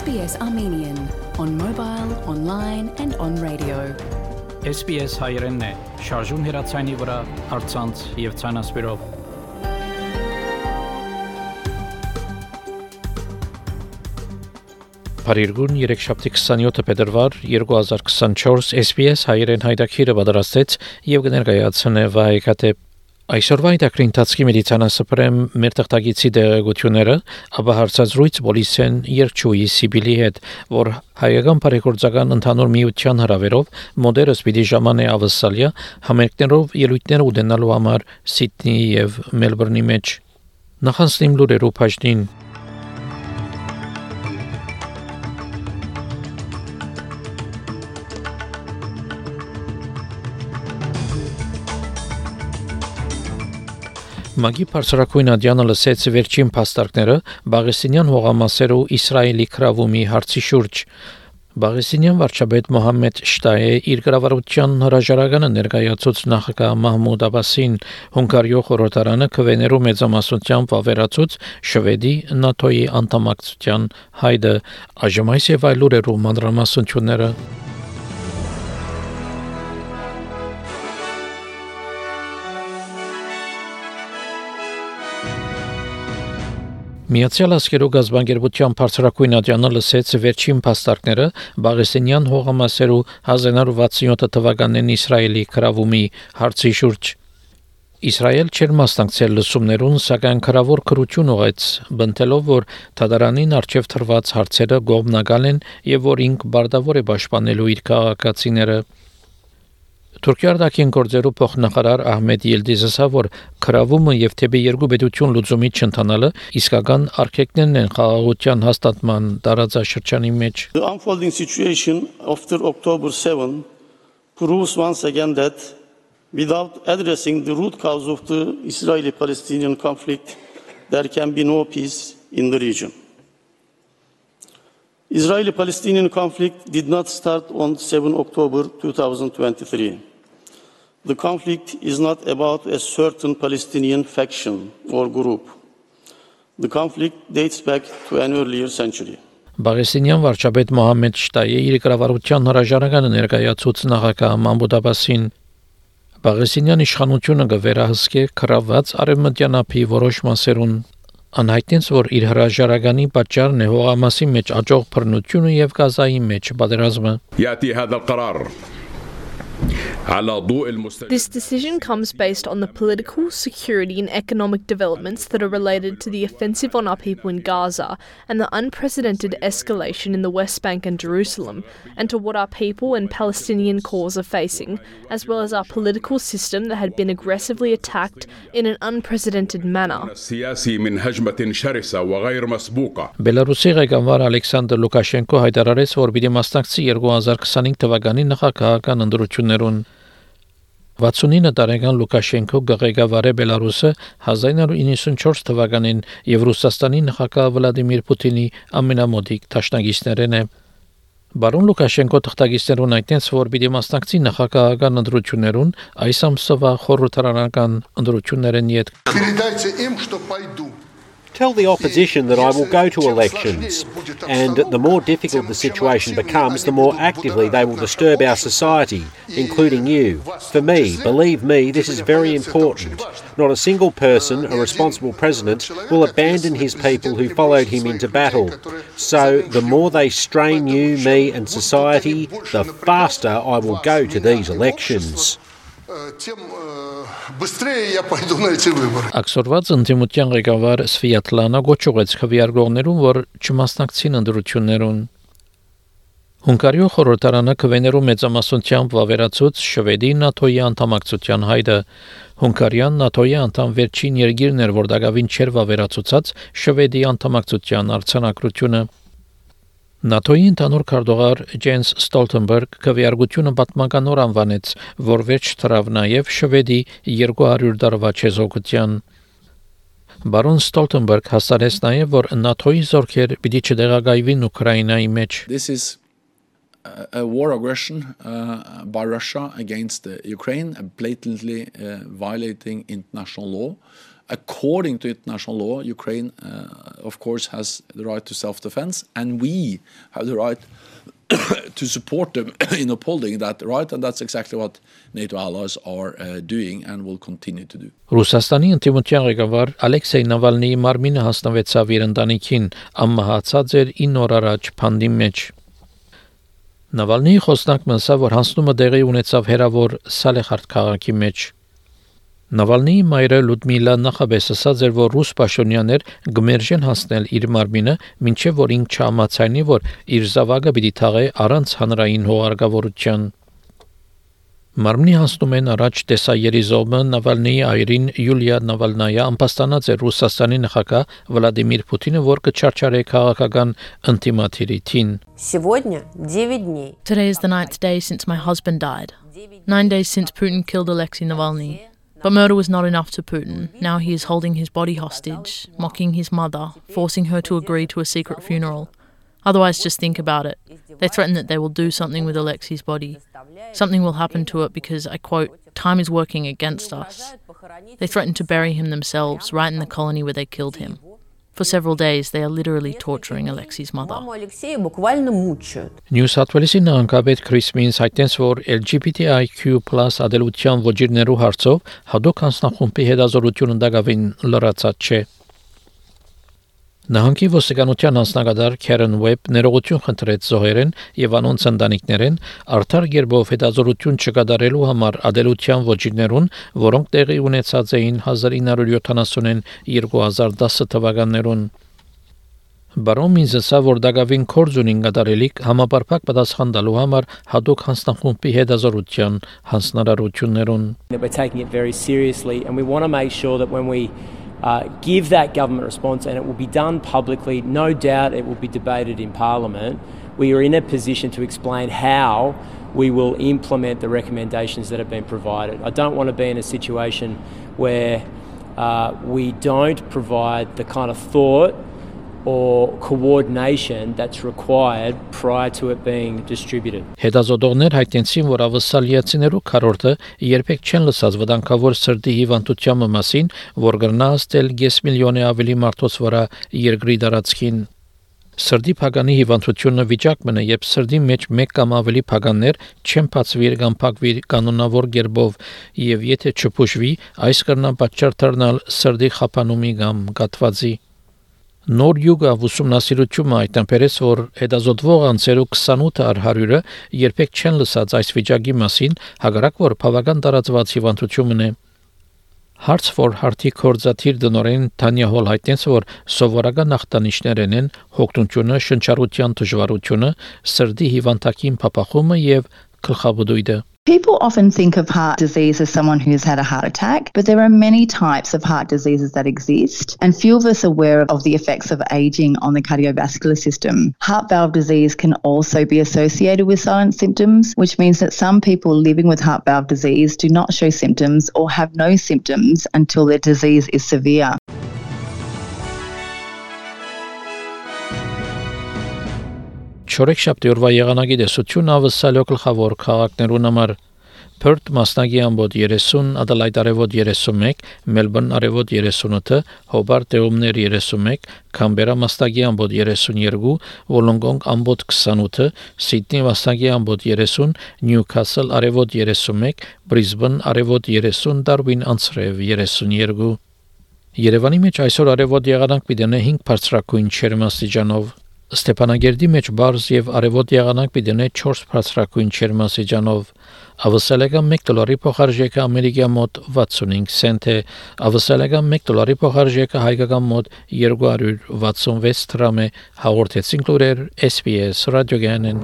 SBS Armenian on mobile, online and on radio. SBS հայերենն է, շարժուն հեռացանի վրա, հարցանց եւ ցանասպիրով։ Փարիգուն 3727 փետրվար 2024 SBS հայերեն հայտակիրը պատրաստեց եւ կներկայացնե վայեկատե Այսօրվա իդակրի ընթացքի մեդիցինասպրեմ մեր տղտագիցի դեղեցությունները, ապա հարցազրույց պոլիսեն Երջուի Սիբիլի հետ, որ հայկական բարեգործական ընդհանուր միության հրավերով մոդերս պիտի ժամանե ավսալիա համերգներով ելույթներ ունենալու համար Սիդնեի եւ Մելբուրնի մեջ։ Նախանցնիմ լուրերով փաշտին Մագի բարձրակույն ադյանը լսեց վերջին փաստարկները Բաղեսինյան հողամասերու Իսրայելի քրավումի հարցի շուրջ։ Բաղեսինյան վարչապետ Մոհամեդ Շտայե իր գրավարության հրաժարականը ներկայացուց նախագահ Մահմուդ Աբասին Հունգարիո խորհրդարանը քվեներու մեծամասնությամբ վավերացուց Շվեդի ՆԱՏՕ-ի անդամակցության հայդը այժմ այս եւ այլ լուրերու մանրամասնությունները Միացյալ Աշխարհի գազբանգերության բարձրակույն ադյանը լսեց վերջին փաստարկները Բաղեսենյան հողամասերու 1967 թվականին Իսրայելի կրավումի հարցի շուրջ։ Իսրայել չեր մասնակցել լսումներուն, սակայն քրավոր քրություն ուղեց, բնտելով, որ Թադարանին արչև թրված հարցերը գողմնակալ են եւ որ ինք բարդավոր է պաշտպանելու իր քաղաքացիները։ Թուրքիա արտաքին գործերու փոխնախարար Ահմեդ Ելդիզը ասավ, որ քրավումը եւ թեպի երկու պետություն լուծումի չընթանալը իսկական արգելքներն են խաղաղության հաստատման տարածաշրջանի մեջ։ The unfolding situation after October 7 proves once again that without addressing the root cause of the Israeli-Palestinian conflict there can be no peace in the region. Israeli-Palestinian conflict did not start on 7 October 2023. The conflict is not about a certain Palestinian faction or group. The conflict dates back to an earlier century. Բաղեսինյան վարչապետ Մոհամեդ Շտայե իր կառավարության հրաժարականը ներկայացուց նախագահ Մամուդ Աբասին Բաղեսինյան իշխանությունը կվերահսկե քրաված արևմտյան ափի որոշ մասերուն անհայտեց որ իր հրաժարականի պատճառն է հողամասի մեջ աճող բռնությունը եւ գազայի մեջ պատերազմը Յատի հադա al-qarar This decision comes based on the political, security, and economic developments that are related to the offensive on our people in Gaza and the unprecedented escalation in the West Bank and Jerusalem, and to what our people and Palestinian cause are facing, as well as our political system that had been aggressively attacked in an unprecedented manner. Բելարուսի ղեկավար Ալեքսանդր Լուկաշենկո հայտարարեց, որ պիտի մասնակցի 2025 թվականի նախագահական ընտրություններուն 69 տարեկան Լուկաշենկո գղեկավարե Բելարուսը 1994 թվականին եւ Ռուսաստանի նախագահ Վլադիմիր Պուտինի ամենամոդիկ դաշնակիցներն է։ Բարոն Լուկաշենկո թղթագիտներուն այդտենց որ պիտի մասնակցի նախագահական ընտրություններուն այս ամսվա խորհրդարանական ընտրություններն իդ Передайте им, что пойду. Tell the opposition that I will go to elections, and the more difficult the situation becomes, the more actively they will disturb our society, including you. For me, believe me, this is very important. Not a single person, a responsible president, will abandon his people who followed him into battle. So, the more they strain you, me, and society, the faster I will go to these elections. Э, Тем э, быстрее я пойду на эти выборы. Աքսորված ընդդիմության ղեկավար Սվիատլանա գոչուեց քվեարկողներուն, որ չմասնակցին ընտրություններուն։ Հունգարիո խորհրդարանը քվեներու մեծամասնությամբ վավերացուց Շվեդի ՆԱՏՕ-ի անդամակցության հայտը։ Հունգարիան ՆԱՏՕ-ի անդամ վերջին երկիրն էր, որ դակավին չէր վավերացուցած Շվեդի անդամակցության արցանակրությունը։ ՆԱՏՕ-ի ընդհանուր քարտուղար Ջենս Ստոլտենբերգ քվեարկությունը պատմականոր անվանեց, որ վերջ թրավ նաև Շվեդի 200 տարվա չեզոքության։ Բարոն Ստոլտենբերգ հաստատեց նաև, որ ՆԱՏՕ-ի զորքեր պիտի չդեղագայվին Ուկրաինայի մեջ։ This is a, war aggression uh, by Russia against Ukraine, blatantly uh, violating international law. According to international law, Ukraine, uh, of course, has the right to self-defense, and we have the right to support them in upholding that right, and that's exactly what NATO allies are uh, doing and will continue to do. Ռուսաստանի ընդդիմության ղեկավար Ալեքսեյ Նավալնիի մարմինը հասնվեցավ իր ընտանիքին, ամմահացած էր 9 օր առաջ փանդի մեջ։ Նավալնիի խոսնակն ասավ, որ հանցնումը դեղի ունեցավ հերավոր Սալեխարդ քաղաքի մեջ։ Նավալնիի մայրը Լյուդմիլա նախաբես ասաց էր, որ ռուս պաշտոնյաներ գմերժեն հասնել իր մարմինը, ինչեւ որ ինք չամացայնի, որ իր զավակը պիտի թաղե առանց հանրային հողարգավորության։ Մարմնի հասնում են առաջ տեսայերի զոհը Նավալնիի այրին Յուլիա Նավալնայա ամպաստանած է Ռուսաստանի նախագահ Վլադիմիր Պուտինը, որ կչարչարե քաղաքական ինտիմատիրիտին։ Сегодня 9 дней. Today is the ninth day since my husband died. Nine days since Putin killed Alexei Navalny. But murder was not enough to Putin. Now he is holding his body hostage, mocking his mother, forcing her to agree to a secret funeral. Otherwise, just think about it. They threaten that they will do something with Alexei's body. Something will happen to it because, I quote, time is working against us. They threaten to bury him themselves right in the colony where they killed him. For several days, they are literally torturing Alexei's mother. Маму Алексея буквально мучают. Նյու Սաթ Ուելսի նահանգապետ Քրիս Մինս հայտնեց, որ LGBTIQ+ ադելության ոչիրներու հարցով հadoop հանձնախումբի հետազորությունը դակավին լրացած չէ։ Նահանգի ոստիկանության անձնագետար Քերեն Ուեբ ներողություն խնդրեց զոհերեն եւ անոնց ընտանիքներեն արդար գերբով հետազորություն չկատարելու համար ադելության ոչիրներուն, որոնք տեղի ունեցած էին 1970-ին 2010 թվականներուն։ Բարոն Մինզեսա որ դակավին կորձունին կատարելիք համապարփակ պատասխան տալու համար հadoop հանձնախումբի հետազորության հանձնարարություններուն we're taking it very seriously and we want to make sure that when we uh, give that government response and it will be done publicly, no doubt it will be debated in Parliament, we are in a position to explain how we will implement the recommendations that have been provided. I don't want to be in a situation where uh, we don't provide the kind of thought or coordination that's required prior to it being distributed. Հետազոտողներ հայտնեցին, որ ավսալիացիներու քարորտը երբեք չեն լսած վտանգավոր սրտի հիվանդության մասին, որ գրնաստել 5 միլիոնի ավելի մարդոց վրա երկրի տարածքին։ Սրդի փագանի հիվանդությունը վիճակ մնա, երբ սրդի մեջ մեկ կամ ավելի փագաններ չեն բացվի կամ փակվի կանոնավոր գերբով, եւ եթե չփուշվի, այս կրնա պատճառ դառնալ սրդի խափանումի կամ գատվածի։ Նոր յուգա ուսումնասիրությունը այդտեղից որ հետազոտվող անձերու 28 առ 100-ը երբեք չեն լսած այս վիճակի մասին, հագարակ որ բավական տարածված հիվանդությունն է։ Հարց for Հարթի կորզաթիր դնորեն Տանյա Հոլ հայտնեց, որ սովորական ախտանիշներն են հոգնությունը, շնչառության դժվարությունը, սրդի հիվանդակին փապախումը եւ People often think of heart disease as someone who's had a heart attack, but there are many types of heart diseases that exist, and few of us are aware of the effects of aging on the cardiovascular system. Heart valve disease can also be associated with silent symptoms, which means that some people living with heart valve disease do not show symptoms or have no symptoms until their disease is severe. Չորեքշաբթի օրվա եղանակի դեսություն ավսալյո գլխավոր քաղաքներուն համար. Perth մասնագի ամբոտ 30, Adelaide արևոտ 31, Melbourne արևոտ 38, Hobart դեումներ 31, Canberra մասնագի ամբոտ 32, Wollongong ամբոտ 28, Sydney մասնագի ամբոտ 30, Newcastle արևոտ 31, Brisbane արևոտ 30, Darwin անցրև 32 Երևանի մեջ այսօր արևոտ եղանակ պիտի 5 բարձրակույն չերմաստիճանով Ստեփանագերդի մեջ բարձ եւ արևոտ եղանակ պիտի 4 բարձրակույն չերմասիջանով ավսալական 1 դոլարի փոխարժեքը ամերիկյան մոտ 65 سنت է ավսալական 1 դոլարի փոխարժեքը հայկական մոտ 266 դրամ է հաղորդեցին լուրեր SPS ռադիոգյանեն